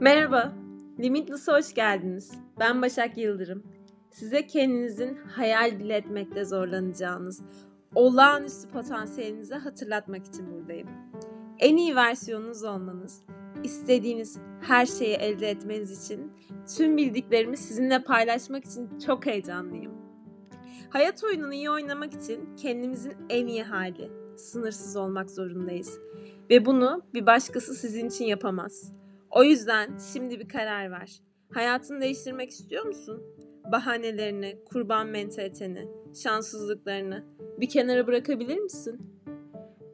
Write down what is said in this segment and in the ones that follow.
Merhaba, Limitless'a hoş geldiniz. Ben Başak Yıldırım. Size kendinizin hayal bile etmekte zorlanacağınız, olağanüstü potansiyelinizi hatırlatmak için buradayım. En iyi versiyonunuz olmanız, istediğiniz her şeyi elde etmeniz için tüm bildiklerimi sizinle paylaşmak için çok heyecanlıyım. Hayat oyununu iyi oynamak için kendimizin en iyi hali, sınırsız olmak zorundayız. Ve bunu bir başkası sizin için yapamaz. O yüzden şimdi bir karar ver. Hayatını değiştirmek istiyor musun? Bahanelerini, kurban mentaliteni, şanssızlıklarını bir kenara bırakabilir misin?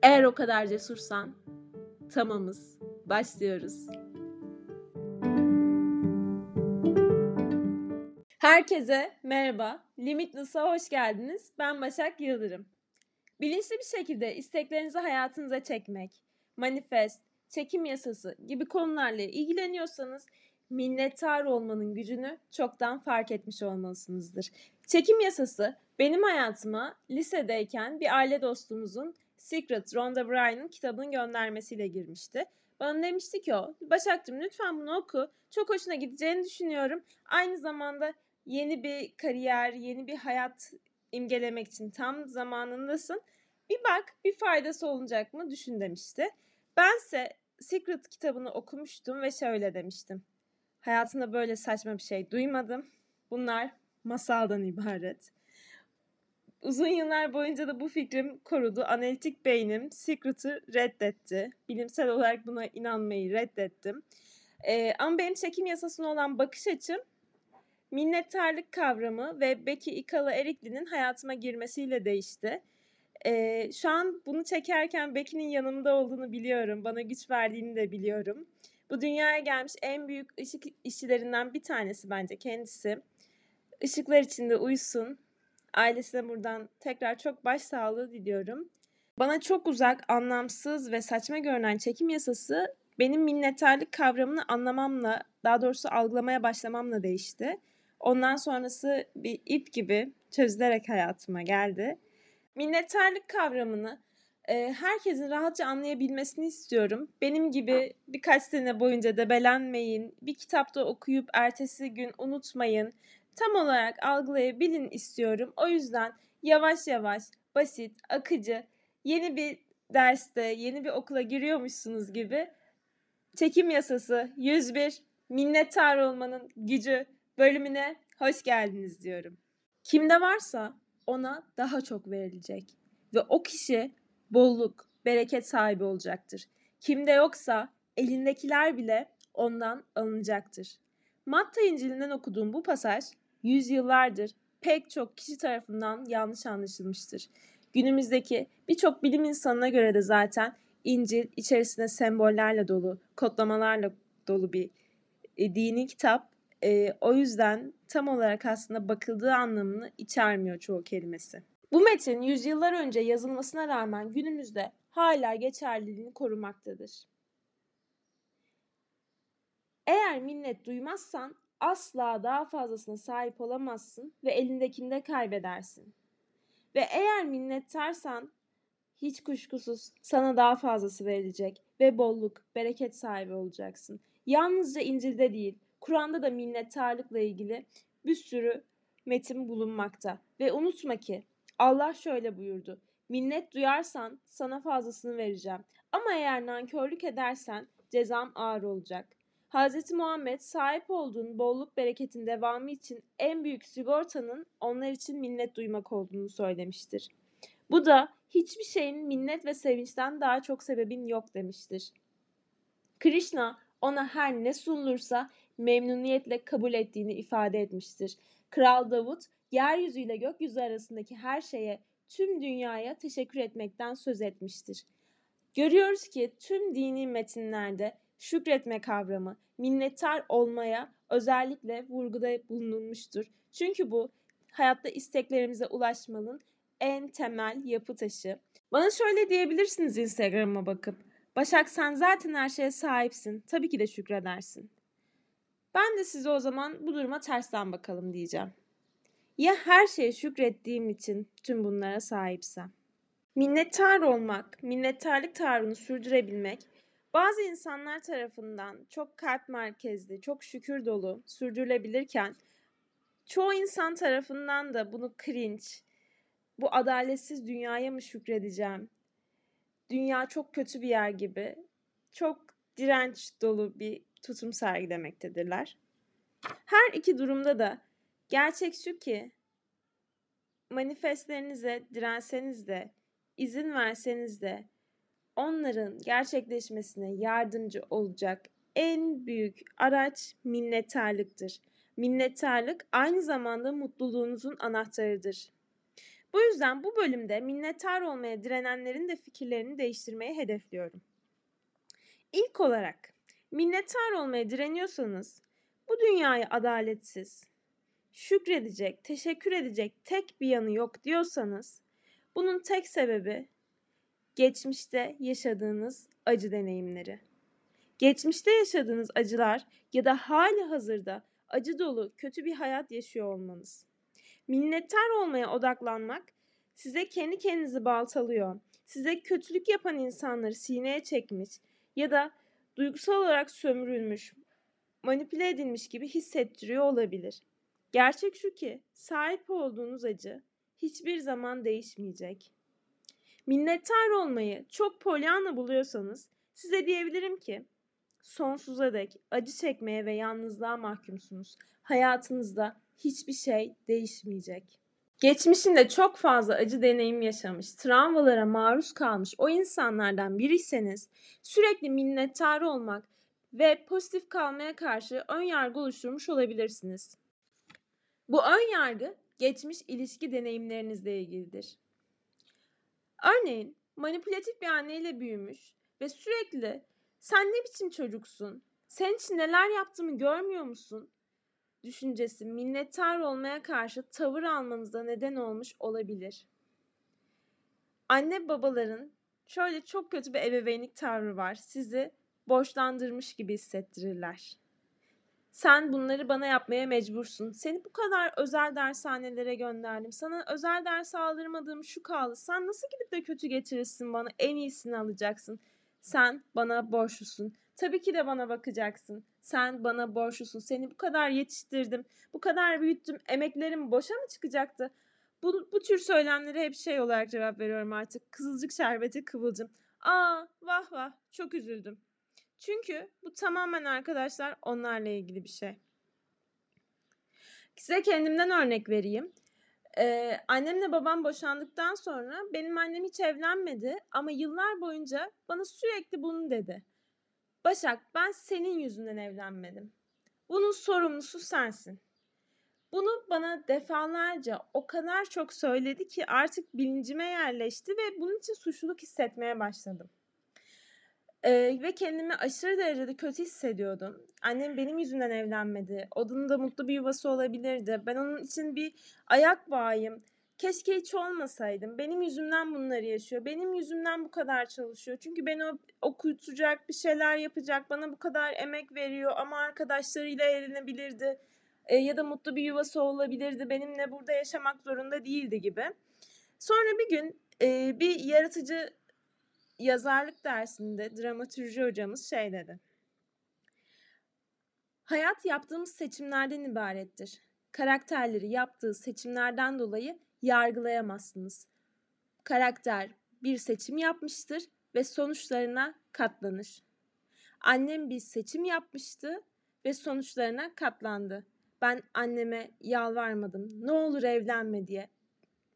Eğer o kadar cesursan, tamamız. Başlıyoruz. Herkese merhaba. Limitless'a hoş geldiniz. Ben Başak Yıldırım. Bilinçli bir şekilde isteklerinizi hayatınıza çekmek, manifest, çekim yasası gibi konularla ilgileniyorsanız minnettar olmanın gücünü çoktan fark etmiş olmalısınızdır. Çekim yasası benim hayatıma lisedeyken bir aile dostumuzun Secret Rhonda Byrne'ın kitabının göndermesiyle girmişti. Bana demişti ki o, Başak'cığım lütfen bunu oku. Çok hoşuna gideceğini düşünüyorum. Aynı zamanda yeni bir kariyer, yeni bir hayat imgelemek için tam zamanındasın. Bir bak bir faydası olacak mı düşün demişti. Bense Secret kitabını okumuştum ve şöyle demiştim. Hayatımda böyle saçma bir şey duymadım. Bunlar masaldan ibaret. Uzun yıllar boyunca da bu fikrim korudu. Analitik beynim Secret'ı reddetti. Bilimsel olarak buna inanmayı reddettim. Ee, ama benim çekim yasasına olan bakış açım minnettarlık kavramı ve Becky Ikala Erikli'nin hayatıma girmesiyle değişti. Ee, şu an bunu çekerken Becky'nin yanımda olduğunu biliyorum. Bana güç verdiğini de biliyorum. Bu dünyaya gelmiş en büyük ışık işçilerinden bir tanesi bence kendisi. Işıklar içinde uyusun. Ailesine buradan tekrar çok baş sağlığı diliyorum. Bana çok uzak, anlamsız ve saçma görünen çekim yasası benim minnettarlık kavramını anlamamla, daha doğrusu algılamaya başlamamla değişti. Ondan sonrası bir ip gibi çözülerek hayatıma geldi. Minnettarlık kavramını e, herkesin rahatça anlayabilmesini istiyorum. Benim gibi birkaç sene boyunca debelenmeyin, bir kitapta okuyup ertesi gün unutmayın, tam olarak algılayabilin istiyorum. O yüzden yavaş yavaş, basit, akıcı, yeni bir derste, yeni bir okula giriyormuşsunuz gibi çekim yasası 101 minnettar olmanın gücü bölümüne hoş geldiniz diyorum. Kimde varsa ona daha çok verilecek ve o kişi bolluk, bereket sahibi olacaktır. Kimde yoksa elindekiler bile ondan alınacaktır. Matta İncil'inden okuduğum bu pasaj yüzyıllardır pek çok kişi tarafından yanlış anlaşılmıştır. Günümüzdeki birçok bilim insanına göre de zaten İncil içerisinde sembollerle dolu, kodlamalarla dolu bir e, dini kitap. E, o yüzden tam olarak aslında bakıldığı anlamını içermiyor çoğu kelimesi. Bu metin yüzyıllar önce yazılmasına rağmen günümüzde hala geçerliliğini korumaktadır. Eğer minnet duymazsan asla daha fazlasına sahip olamazsın ve elindekini de kaybedersin. Ve eğer minnettarsan hiç kuşkusuz sana daha fazlası verilecek ve bolluk, bereket sahibi olacaksın. Yalnızca İncil'de değil, Kur'an'da da minnettarlıkla ilgili bir sürü metin bulunmakta. Ve unutma ki Allah şöyle buyurdu. Minnet duyarsan sana fazlasını vereceğim. Ama eğer nankörlük edersen cezam ağır olacak. Hz. Muhammed sahip olduğun bolluk bereketin devamı için en büyük sigortanın onlar için minnet duymak olduğunu söylemiştir. Bu da hiçbir şeyin minnet ve sevinçten daha çok sebebin yok demiştir. Krishna ona her ne sunulursa memnuniyetle kabul ettiğini ifade etmiştir. Kral Davut yeryüzüyle gökyüzü arasındaki her şeye, tüm dünyaya teşekkür etmekten söz etmiştir. Görüyoruz ki tüm dini metinlerde şükretme kavramı, minnettar olmaya özellikle vurguda bulunulmuştur. Çünkü bu hayatta isteklerimize ulaşmanın en temel yapı taşı. Bana şöyle diyebilirsiniz Instagram'a bakıp. Başak sen zaten her şeye sahipsin. Tabii ki de şükredersin. Ben de size o zaman bu duruma tersten bakalım diyeceğim. Ya her şeye şükrettiğim için tüm bunlara sahipsem? Minnettar olmak, minnettarlık tavrını sürdürebilmek Bazı insanlar tarafından çok kalp merkezli, çok şükür dolu sürdürülebilirken çoğu insan tarafından da bunu cringe, bu adaletsiz dünyaya mı şükredeceğim? Dünya çok kötü bir yer gibi. Çok direnç dolu bir tutum sergilemektedirler. Her iki durumda da gerçek şu ki manifestlerinize direnseniz de, izin verseniz de onların gerçekleşmesine yardımcı olacak en büyük araç minnettarlıktır. Minnettarlık aynı zamanda mutluluğunuzun anahtarıdır. Bu yüzden bu bölümde minnettar olmaya direnenlerin de fikirlerini değiştirmeyi hedefliyorum. İlk olarak minnettar olmaya direniyorsanız bu dünyayı adaletsiz, şükredecek, teşekkür edecek tek bir yanı yok diyorsanız bunun tek sebebi geçmişte yaşadığınız acı deneyimleri. Geçmişte yaşadığınız acılar ya da hali hazırda acı dolu kötü bir hayat yaşıyor olmanız. Minnettar olmaya odaklanmak size kendi kendinizi baltalıyor. Size kötülük yapan insanları sineye çekmiş ya da duygusal olarak sömürülmüş, manipüle edilmiş gibi hissettiriyor olabilir. Gerçek şu ki sahip olduğunuz acı hiçbir zaman değişmeyecek. Minnettar olmayı çok polyanla buluyorsanız size diyebilirim ki sonsuza dek acı çekmeye ve yalnızlığa mahkumsunuz. Hayatınızda hiçbir şey değişmeyecek. Geçmişinde çok fazla acı deneyim yaşamış, travmalara maruz kalmış o insanlardan biriyseniz sürekli minnettar olmak ve pozitif kalmaya karşı ön yargı oluşturmuş olabilirsiniz. Bu ön yargı geçmiş ilişki deneyimlerinizle ilgilidir. Örneğin manipülatif bir anneyle büyümüş ve sürekli sen ne biçim çocuksun? Senin için neler yaptığımı görmüyor musun? Düşüncesi minnettar olmaya karşı tavır almanıza neden olmuş olabilir. Anne babaların şöyle çok kötü bir ebeveynlik tavrı var. Sizi borçlandırmış gibi hissettirirler. Sen bunları bana yapmaya mecbursun. Seni bu kadar özel dershanelere gönderdim. Sana özel ders aldırmadığım şu kaldı. Sen nasıl gidip de kötü getirirsin bana? En iyisini alacaksın. Sen bana borçlusun. Tabii ki de bana bakacaksın. Sen bana borçlusun. Seni bu kadar yetiştirdim. Bu kadar büyüttüm. Emeklerim boşa mı çıkacaktı? Bu, bu tür söylemlere hep şey olarak cevap veriyorum artık. Kızılcık şerbeti kıvılcım. Aa vah vah çok üzüldüm. Çünkü bu tamamen arkadaşlar onlarla ilgili bir şey. Size kendimden örnek vereyim. Ee, annemle babam boşandıktan sonra benim annem hiç evlenmedi ama yıllar boyunca bana sürekli bunu dedi. Başak ben senin yüzünden evlenmedim. Bunun sorumlusu sensin. Bunu bana defalarca o kadar çok söyledi ki artık bilincime yerleşti ve bunun için suçluluk hissetmeye başladım. Ee, ve kendimi aşırı derecede kötü hissediyordum. Annem benim yüzümden evlenmedi. Onun da mutlu bir yuvası olabilirdi. Ben onun için bir ayak bağıyım. Keşke hiç olmasaydım. Benim yüzümden bunları yaşıyor. Benim yüzümden bu kadar çalışıyor. Çünkü beni okutacak, bir şeyler yapacak, bana bu kadar emek veriyor ama arkadaşlarıyla eğlenebilirdi. E, ya da mutlu bir yuvası olabilirdi. Benimle burada yaşamak zorunda değildi gibi. Sonra bir gün e, bir yaratıcı yazarlık dersinde dramatürji hocamız şey dedi. Hayat yaptığımız seçimlerden ibarettir. Karakterleri yaptığı seçimlerden dolayı yargılayamazsınız. Karakter bir seçim yapmıştır ve sonuçlarına katlanır. Annem bir seçim yapmıştı ve sonuçlarına katlandı. Ben anneme yalvarmadım. Ne olur evlenme diye.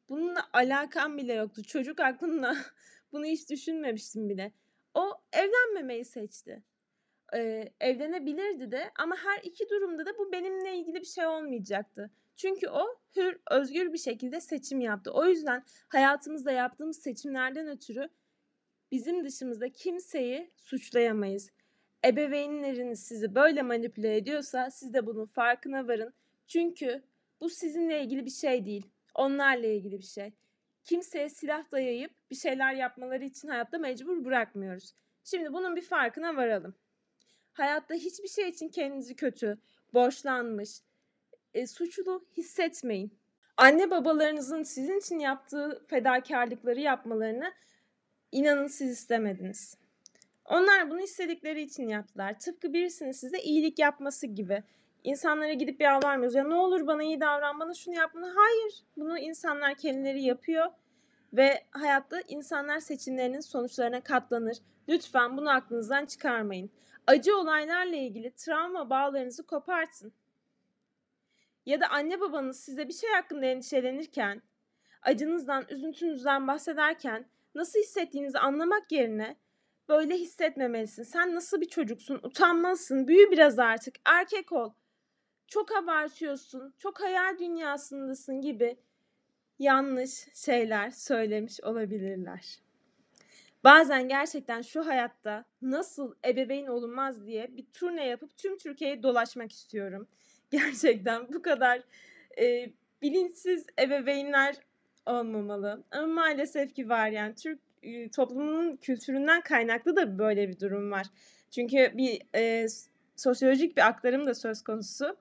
Bununla alakam bile yoktu. Çocuk aklımla bunu hiç düşünmemiştim bile. O evlenmemeyi seçti. Ee, evlenebilirdi de ama her iki durumda da bu benimle ilgili bir şey olmayacaktı. Çünkü o hür, özgür bir şekilde seçim yaptı. O yüzden hayatımızda yaptığımız seçimlerden ötürü bizim dışımızda kimseyi suçlayamayız. Ebeveynleriniz sizi böyle manipüle ediyorsa siz de bunun farkına varın. Çünkü bu sizinle ilgili bir şey değil. Onlarla ilgili bir şey. Kimseye silah dayayıp bir şeyler yapmaları için hayatta mecbur bırakmıyoruz. Şimdi bunun bir farkına varalım. Hayatta hiçbir şey için kendinizi kötü, borçlanmış, e, suçlu hissetmeyin. Anne babalarınızın sizin için yaptığı fedakarlıkları yapmalarını inanın siz istemediniz. Onlar bunu istedikleri için yaptılar. Tıpkı birisinin size iyilik yapması gibi. İnsanlara gidip yalvarmıyoruz. Ya ne olur bana iyi davran, bana şunu yap, bunu. Hayır. Bunu insanlar kendileri yapıyor. Ve hayatta insanlar seçimlerinin sonuçlarına katlanır. Lütfen bunu aklınızdan çıkarmayın. Acı olaylarla ilgili travma bağlarınızı kopartın. Ya da anne babanız size bir şey hakkında endişelenirken, acınızdan, üzüntünüzden bahsederken nasıl hissettiğinizi anlamak yerine böyle hissetmemelisin. Sen nasıl bir çocuksun? Utanmalısın. Büyü biraz artık. Erkek ol. Çok abartıyorsun. Çok hayal dünyasındasın gibi yanlış şeyler söylemiş olabilirler. Bazen gerçekten şu hayatta nasıl ebeveyn olunmaz diye bir turne yapıp tüm Türkiye'yi dolaşmak istiyorum. Gerçekten bu kadar e, bilinçsiz ebeveynler olmamalı. Ama maalesef ki var yani Türk e, toplumunun kültüründen kaynaklı da böyle bir durum var. Çünkü bir e, sosyolojik bir aktarım da söz konusu.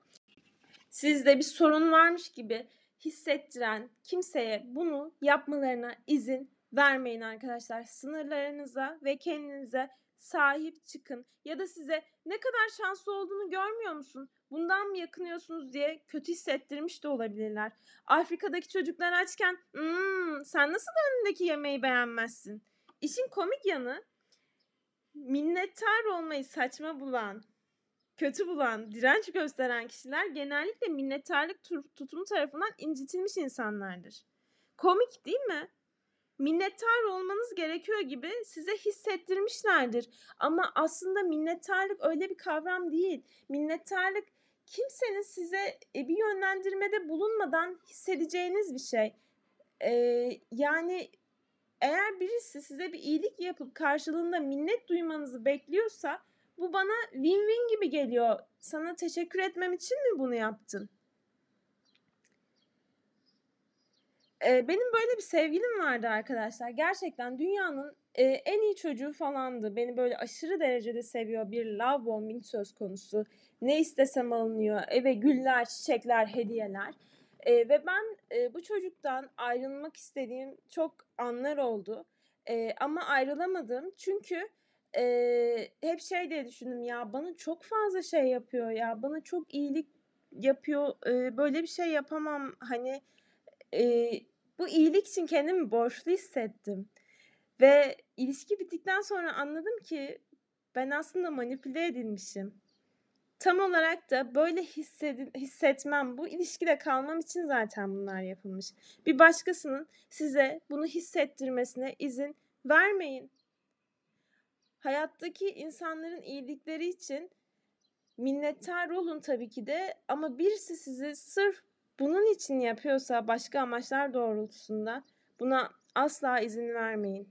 Sizde bir sorun varmış gibi hissettiren kimseye bunu yapmalarına izin vermeyin arkadaşlar. Sınırlarınıza ve kendinize sahip çıkın. Ya da size ne kadar şanslı olduğunu görmüyor musun? Bundan mı yakınıyorsunuz diye kötü hissettirmiş de olabilirler. Afrika'daki çocuklar açken mmm, sen nasıl önündeki yemeği beğenmezsin? İşin komik yanı minnettar olmayı saçma bulan, kötü bulan, direnç gösteren kişiler genellikle minnettarlık tutumu tarafından incitilmiş insanlardır. Komik değil mi? minnettar olmanız gerekiyor gibi size hissettirmişlerdir. Ama aslında minnettarlık öyle bir kavram değil. Minnettarlık kimsenin size e, bir yönlendirmede bulunmadan hissedeceğiniz bir şey. Ee, yani eğer birisi size bir iyilik yapıp karşılığında minnet duymanızı bekliyorsa bu bana win-win gibi geliyor. Sana teşekkür etmem için mi bunu yaptın? Eee, benim böyle bir sevgilim vardı arkadaşlar. Gerçekten dünyanın, eee, en iyi çocuğu falandı. Beni böyle aşırı derecede seviyor. Bir love bombing söz konusu. Ne istesem alınıyor. Eve güller, çiçekler, hediyeler. Eee, ve ben, eee, bu çocuktan ayrılmak istediğim çok anlar oldu. Eee, ama ayrılamadım. Çünkü, eee, hep şey diye düşündüm, ya bana çok fazla şey yapıyor ya, bana çok iyilik yapıyor, eee, böyle bir şey yapamam. Hani, eee bu iyilik için kendimi borçlu hissettim. Ve ilişki bittikten sonra anladım ki ben aslında manipüle edilmişim. Tam olarak da böyle hissedin, hissetmem, bu ilişkide kalmam için zaten bunlar yapılmış. Bir başkasının size bunu hissettirmesine izin vermeyin. Hayattaki insanların iyilikleri için minnettar olun tabii ki de ama birisi sizi sırf bunun için yapıyorsa başka amaçlar doğrultusunda buna asla izin vermeyin.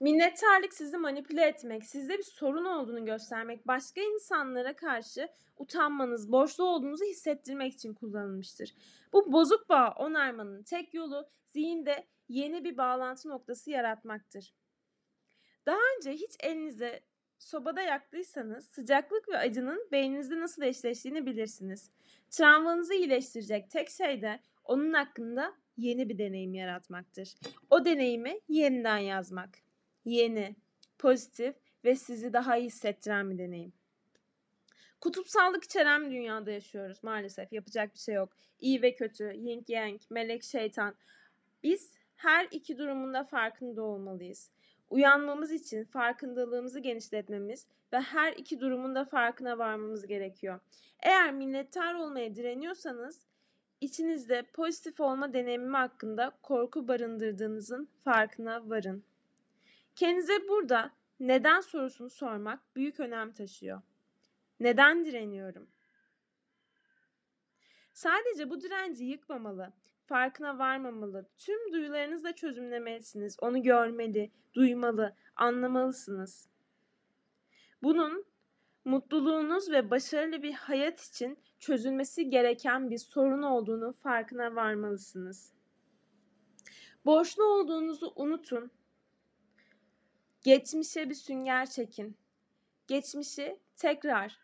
Minnettarlık sizi manipüle etmek, sizde bir sorun olduğunu göstermek, başka insanlara karşı utanmanız, borçlu olduğunuzu hissettirmek için kullanılmıştır. Bu bozuk bağ onarmanın tek yolu zihinde yeni bir bağlantı noktası yaratmaktır. Daha önce hiç elinize sobada yaktıysanız sıcaklık ve acının beyninizde nasıl eşleştiğini bilirsiniz. Travmanızı iyileştirecek tek şey de onun hakkında yeni bir deneyim yaratmaktır. O deneyimi yeniden yazmak. Yeni, pozitif ve sizi daha iyi hissettiren bir deneyim. Kutupsallık içeren bir dünyada yaşıyoruz maalesef. Yapacak bir şey yok. İyi ve kötü, yin yang, melek şeytan. Biz her iki durumunda farkında olmalıyız. Uyanmamız için farkındalığımızı genişletmemiz ve her iki durumun da farkına varmamız gerekiyor. Eğer minnettar olmaya direniyorsanız içinizde pozitif olma deneyimi hakkında korku barındırdığınızın farkına varın. Kendinize burada neden sorusunu sormak büyük önem taşıyor. Neden direniyorum? Sadece bu direnci yıkmamalı, farkına varmamalı. Tüm duyularınızla çözümlemelisiniz. Onu görmeli, duymalı, anlamalısınız. Bunun mutluluğunuz ve başarılı bir hayat için çözülmesi gereken bir sorun olduğunu farkına varmalısınız. Borçlu olduğunuzu unutun. Geçmişe bir sünger çekin. Geçmişi tekrar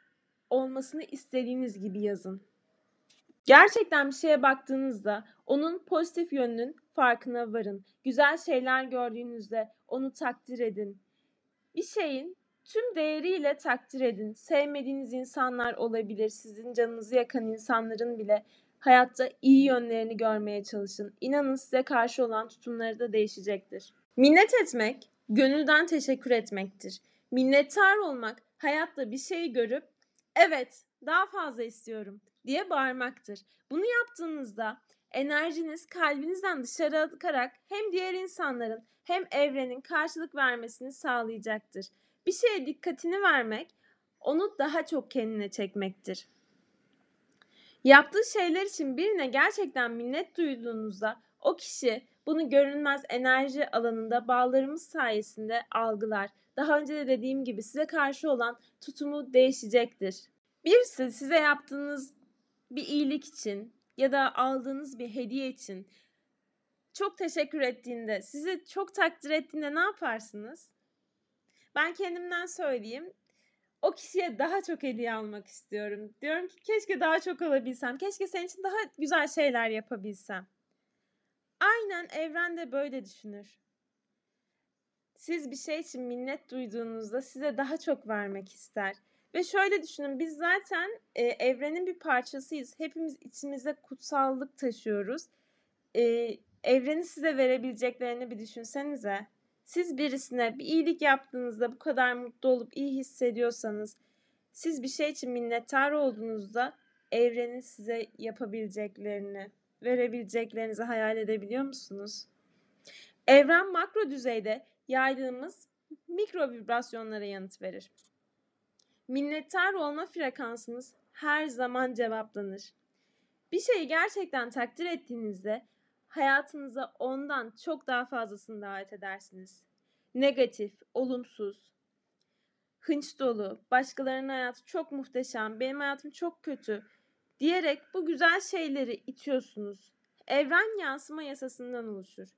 olmasını istediğiniz gibi yazın. Gerçekten bir şeye baktığınızda onun pozitif yönünün farkına varın. Güzel şeyler gördüğünüzde onu takdir edin. Bir şeyin tüm değeriyle takdir edin. Sevmediğiniz insanlar olabilir, sizin canınızı yakan insanların bile hayatta iyi yönlerini görmeye çalışın. İnanın size karşı olan tutumları da değişecektir. Minnet etmek, gönülden teşekkür etmektir. Minnettar olmak, hayatta bir şey görüp evet daha fazla istiyorum diye bağırmaktır. Bunu yaptığınızda enerjiniz kalbinizden dışarı akarak hem diğer insanların hem evrenin karşılık vermesini sağlayacaktır. Bir şeye dikkatini vermek onu daha çok kendine çekmektir. Yaptığı şeyler için birine gerçekten minnet duyduğunuzda o kişi bunu görünmez enerji alanında bağlarımız sayesinde algılar. Daha önce de dediğim gibi size karşı olan tutumu değişecektir. Birisi size yaptığınız bir iyilik için ya da aldığınız bir hediye için çok teşekkür ettiğinde, sizi çok takdir ettiğinde ne yaparsınız? Ben kendimden söyleyeyim. O kişiye daha çok hediye almak istiyorum. Diyorum ki keşke daha çok alabilsem. Keşke senin için daha güzel şeyler yapabilsem. Aynen evren de böyle düşünür. Siz bir şey için minnet duyduğunuzda size daha çok vermek ister. Ve şöyle düşünün biz zaten e, evrenin bir parçasıyız. Hepimiz içimizde kutsallık taşıyoruz. E, evrenin size verebileceklerini bir düşünsenize. Siz birisine bir iyilik yaptığınızda bu kadar mutlu olup iyi hissediyorsanız, siz bir şey için minnettar olduğunuzda evrenin size yapabileceklerini, verebileceklerinizi hayal edebiliyor musunuz? Evren makro düzeyde yaydığımız mikro vibrasyonlara yanıt verir. Minnettar olma frekansınız her zaman cevaplanır. Bir şeyi gerçekten takdir ettiğinizde hayatınıza ondan çok daha fazlasını davet edersiniz. Negatif, olumsuz, hınç dolu, başkalarının hayatı çok muhteşem, benim hayatım çok kötü diyerek bu güzel şeyleri itiyorsunuz. Evren yansıma yasasından oluşur.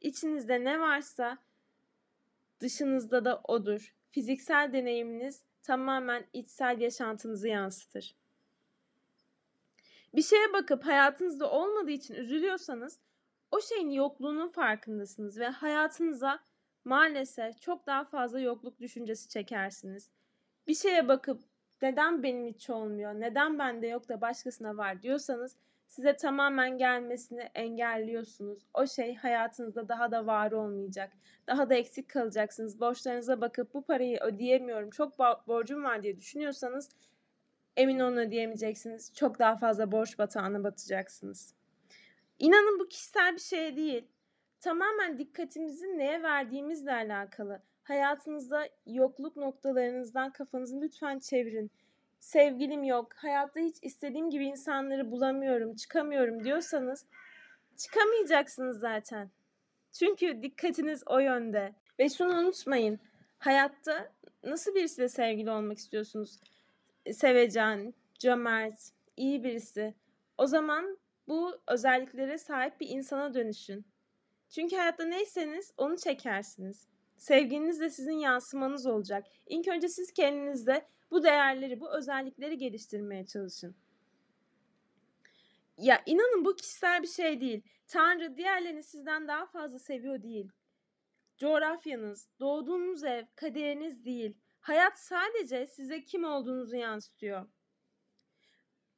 İçinizde ne varsa dışınızda da odur. Fiziksel deneyiminiz tamamen içsel yaşantınızı yansıtır. Bir şeye bakıp hayatınızda olmadığı için üzülüyorsanız o şeyin yokluğunun farkındasınız ve hayatınıza maalesef çok daha fazla yokluk düşüncesi çekersiniz. Bir şeye bakıp neden benim hiç olmuyor, neden bende yok da başkasına var diyorsanız size tamamen gelmesini engelliyorsunuz. O şey hayatınızda daha da var olmayacak. Daha da eksik kalacaksınız. Borçlarınıza bakıp bu parayı ödeyemiyorum, çok borcum var diye düşünüyorsanız emin olun ödeyemeyeceksiniz. Çok daha fazla borç batağına batacaksınız. İnanın bu kişisel bir şey değil. Tamamen dikkatimizi neye verdiğimizle alakalı. Hayatınızda yokluk noktalarınızdan kafanızı lütfen çevirin. Sevgilim yok, hayatta hiç istediğim gibi insanları bulamıyorum, çıkamıyorum diyorsanız çıkamayacaksınız zaten. Çünkü dikkatiniz o yönde. Ve şunu unutmayın. Hayatta nasıl birisiyle sevgili olmak istiyorsunuz? Sevecen, cömert, iyi birisi. O zaman bu özelliklere sahip bir insana dönüşün. Çünkü hayatta neyseniz onu çekersiniz. Sevginiz de sizin yansımanız olacak. İlk önce siz kendinizde bu değerleri, bu özellikleri geliştirmeye çalışın. Ya inanın bu kişisel bir şey değil. Tanrı diğerlerini sizden daha fazla seviyor değil. Coğrafyanız, doğduğunuz ev, kaderiniz değil. Hayat sadece size kim olduğunuzu yansıtıyor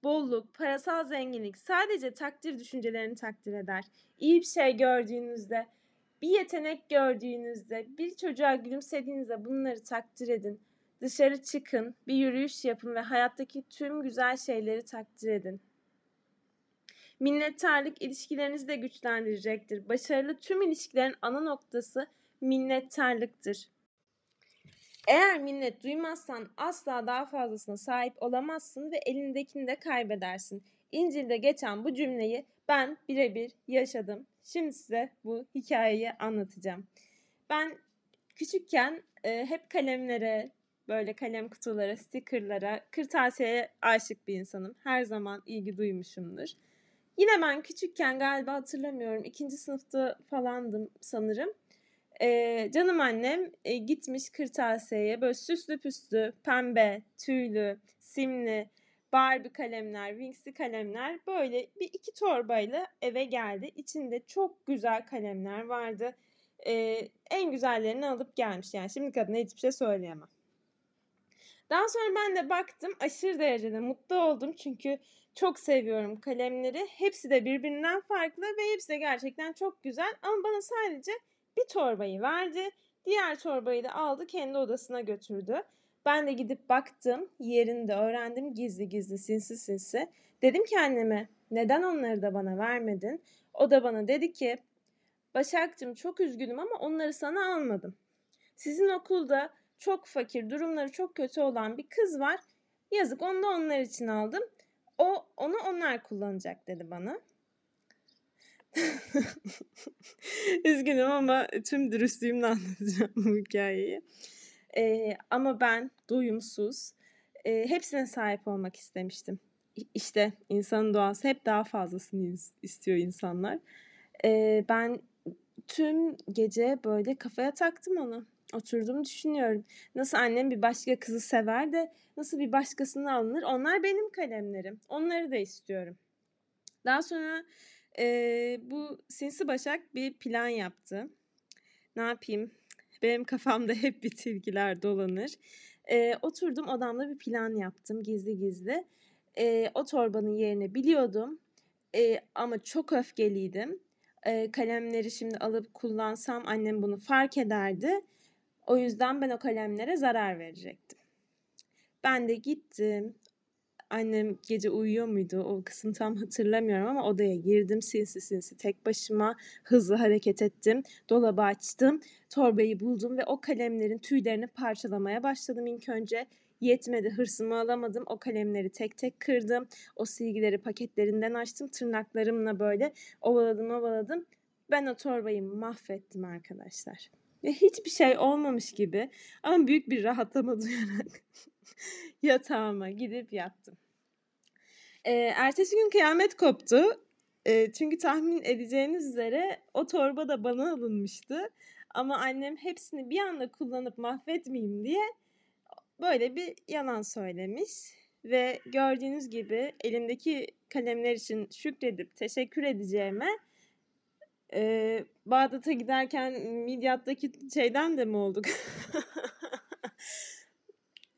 bolluk, parasal zenginlik sadece takdir düşüncelerini takdir eder. İyi bir şey gördüğünüzde, bir yetenek gördüğünüzde, bir çocuğa gülümsediğinizde bunları takdir edin. Dışarı çıkın, bir yürüyüş yapın ve hayattaki tüm güzel şeyleri takdir edin. Minnettarlık ilişkilerinizi de güçlendirecektir. Başarılı tüm ilişkilerin ana noktası minnettarlıktır. Eğer minnet duymazsan asla daha fazlasına sahip olamazsın ve elindekini de kaybedersin. İncil'de geçen bu cümleyi ben birebir yaşadım. Şimdi size bu hikayeyi anlatacağım. Ben küçükken e, hep kalemlere, böyle kalem kutulara, stickerlara, kırtasiyeye aşık bir insanım. Her zaman ilgi duymuşumdur. Yine ben küçükken galiba hatırlamıyorum ikinci sınıfta falandım sanırım. Ee, canım annem e, gitmiş kırtasiyeye böyle süslü püslü, pembe, tüylü, simli, Barbie kalemler, Wings'li kalemler böyle bir iki torbayla eve geldi. İçinde çok güzel kalemler vardı. e, en güzellerini alıp gelmiş. Yani şimdi adına hiçbir şey söyleyemem. Daha sonra ben de baktım aşırı derecede mutlu oldum çünkü çok seviyorum kalemleri. Hepsi de birbirinden farklı ve hepsi de gerçekten çok güzel ama bana sadece bir torbayı verdi. Diğer torbayı da aldı kendi odasına götürdü. Ben de gidip baktım yerinde öğrendim gizli gizli sinsi sinsi. Dedim ki anneme neden onları da bana vermedin? O da bana dedi ki Başak'cığım çok üzgünüm ama onları sana almadım. Sizin okulda çok fakir, durumları çok kötü olan bir kız var. Yazık onu da onlar için aldım. O onu onlar kullanacak dedi bana. Üzgünüm ama tüm dürüstlüğümle anlatacağım bu hikayeyi. Ee, ama ben doyumsuz, e, hepsine sahip olmak istemiştim. İşte insanın doğası hep daha fazlasını istiyor insanlar. Ee, ben tüm gece böyle kafaya taktım onu. Oturdum düşünüyorum. Nasıl annem bir başka kızı sever de nasıl bir başkasını alınır? Onlar benim kalemlerim. Onları da istiyorum. Daha sonra e, bu sinsi başak bir plan yaptı. Ne yapayım? Benim kafamda hep bir tilkiler dolanır. E, oturdum odamda bir plan yaptım gizli gizli. E, o torbanın yerini biliyordum. E, ama çok öfkeliydim. E, kalemleri şimdi alıp kullansam annem bunu fark ederdi. O yüzden ben o kalemlere zarar verecektim. Ben de gittim. Annem gece uyuyor muydu? O kısmı tam hatırlamıyorum ama odaya girdim sinsi sinsi tek başıma hızlı hareket ettim. Dolabı açtım, torbayı buldum ve o kalemlerin tüylerini parçalamaya başladım ilk önce. Yetmedi hırsımı alamadım. O kalemleri tek tek kırdım. O silgileri paketlerinden açtım. Tırnaklarımla böyle ovaladım ovaladım. Ben o torbayı mahvettim arkadaşlar. Ve hiçbir şey olmamış gibi ama büyük bir rahatlama duyarak yatağıma gidip yattım. Ee, ertesi gün kıyamet koptu. E, çünkü tahmin edeceğiniz üzere o torba da bana alınmıştı. Ama annem hepsini bir anda kullanıp mahvetmeyeyim diye böyle bir yalan söylemiş. Ve gördüğünüz gibi elimdeki kalemler için şükredip teşekkür edeceğime e, Bağdat'a giderken Midyat'taki şeyden de mi olduk?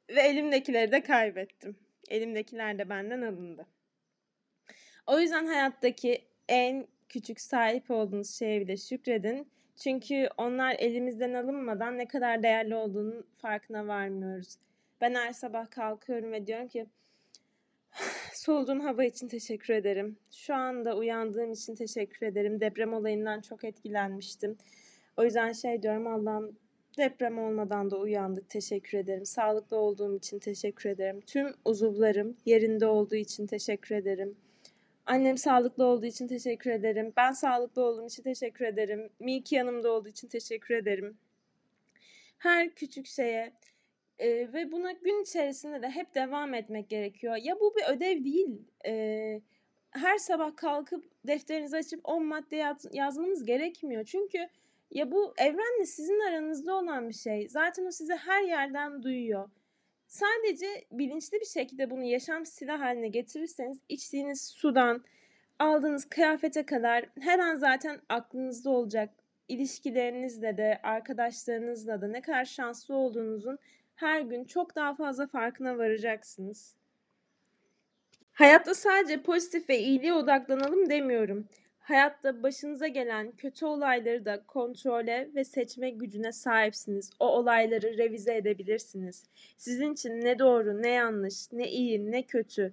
Ve elimdekileri de kaybettim. Elimdekiler de benden alındı. O yüzden hayattaki en küçük sahip olduğunuz şeye bile şükredin. Çünkü onlar elimizden alınmadan ne kadar değerli olduğunun farkına varmıyoruz. Ben her sabah kalkıyorum ve diyorum ki Soluduğum hava için teşekkür ederim. Şu anda uyandığım için teşekkür ederim. Deprem olayından çok etkilenmiştim. O yüzden şey diyorum Allah'ım deprem olmadan da uyandık teşekkür ederim. Sağlıklı olduğum için teşekkür ederim. Tüm uzuvlarım yerinde olduğu için teşekkür ederim. Annem sağlıklı olduğu için teşekkür ederim. Ben sağlıklı olduğum için teşekkür ederim. Miki yanımda olduğu için teşekkür ederim. Her küçük şeye e, ve buna gün içerisinde de hep devam etmek gerekiyor. Ya bu bir ödev değil. E, her sabah kalkıp defterinizi açıp 10 madde yaz, yazmanız gerekmiyor. Çünkü ya bu evrenle sizin aranızda olan bir şey. Zaten o sizi her yerden duyuyor. Sadece bilinçli bir şekilde bunu yaşam stili haline getirirseniz içtiğiniz sudan, aldığınız kıyafete kadar her an zaten aklınızda olacak. İlişkilerinizle de, arkadaşlarınızla da ne kadar şanslı olduğunuzun her gün çok daha fazla farkına varacaksınız. Hayatta sadece pozitif ve iyiliğe odaklanalım demiyorum. Hayatta başınıza gelen kötü olayları da kontrole ve seçme gücüne sahipsiniz. O olayları revize edebilirsiniz. Sizin için ne doğru, ne yanlış, ne iyi, ne kötü,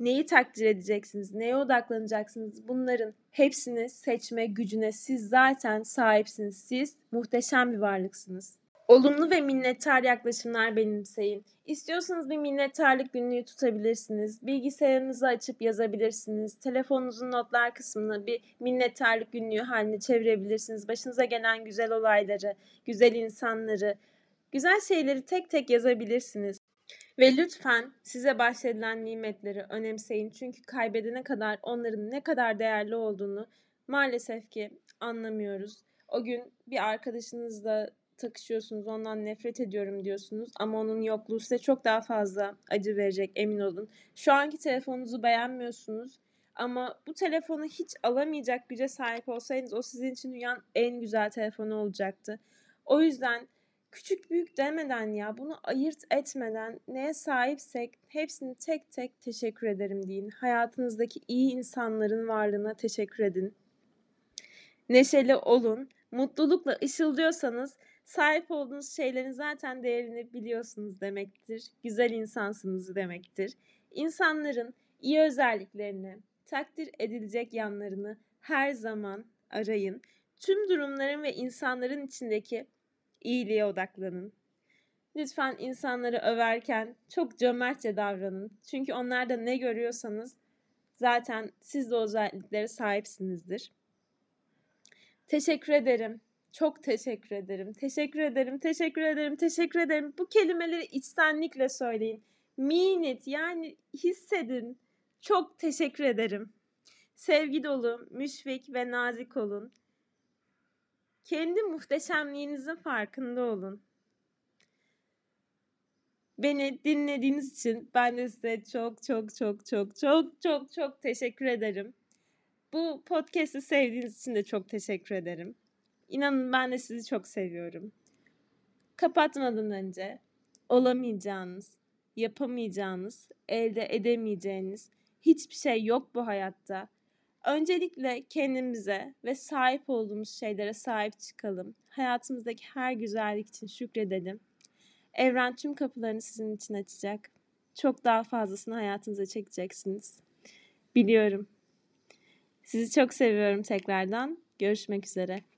neyi takdir edeceksiniz, neye odaklanacaksınız bunların hepsini seçme gücüne siz zaten sahipsiniz. Siz muhteşem bir varlıksınız. Olumlu ve minnettar yaklaşımlar benimseyin. İstiyorsanız bir minnettarlık günlüğü tutabilirsiniz. Bilgisayarınızı açıp yazabilirsiniz. Telefonunuzun notlar kısmını bir minnettarlık günlüğü haline çevirebilirsiniz. Başınıza gelen güzel olayları, güzel insanları, güzel şeyleri tek tek yazabilirsiniz. Ve lütfen size bahşedilen nimetleri önemseyin. Çünkü kaybedene kadar onların ne kadar değerli olduğunu maalesef ki anlamıyoruz. O gün bir arkadaşınızla takışıyorsunuz, ondan nefret ediyorum diyorsunuz ama onun yokluğu size çok daha fazla acı verecek emin olun. Şu anki telefonunuzu beğenmiyorsunuz Ama bu telefonu hiç alamayacak güce sahip olsaydınız o sizin için dünyanın en güzel telefonu olacaktı. O yüzden küçük büyük demeden ya bunu ayırt etmeden neye sahipsek hepsini tek tek teşekkür ederim deyin. Hayatınızdaki iyi insanların varlığına teşekkür edin. Neşeli olun. Mutlulukla ışıldıyorsanız sahip olduğunuz şeylerin zaten değerini biliyorsunuz demektir. Güzel insansınız demektir. İnsanların iyi özelliklerini, takdir edilecek yanlarını her zaman arayın. Tüm durumların ve insanların içindeki iyiliğe odaklanın. Lütfen insanları överken çok cömertçe davranın. Çünkü onlarda ne görüyorsanız zaten siz de o özelliklere sahipsinizdir. Teşekkür ederim. Çok teşekkür ederim. Teşekkür ederim. Teşekkür ederim. Teşekkür ederim. Bu kelimeleri içtenlikle söyleyin. Mean it yani hissedin. Çok teşekkür ederim. Sevgi dolu, müşfik ve nazik olun. Kendi muhteşemliğinizin farkında olun. Beni dinlediğiniz için ben de size çok çok çok çok çok çok çok teşekkür ederim. Bu podcast'i sevdiğiniz için de çok teşekkür ederim. İnanın ben de sizi çok seviyorum. Kapatmadan önce olamayacağınız, yapamayacağınız, elde edemeyeceğiniz hiçbir şey yok bu hayatta. Öncelikle kendimize ve sahip olduğumuz şeylere sahip çıkalım. Hayatımızdaki her güzellik için şükredelim. Evren tüm kapılarını sizin için açacak. Çok daha fazlasını hayatınıza çekeceksiniz. Biliyorum. Sizi çok seviyorum tekrardan. Görüşmek üzere.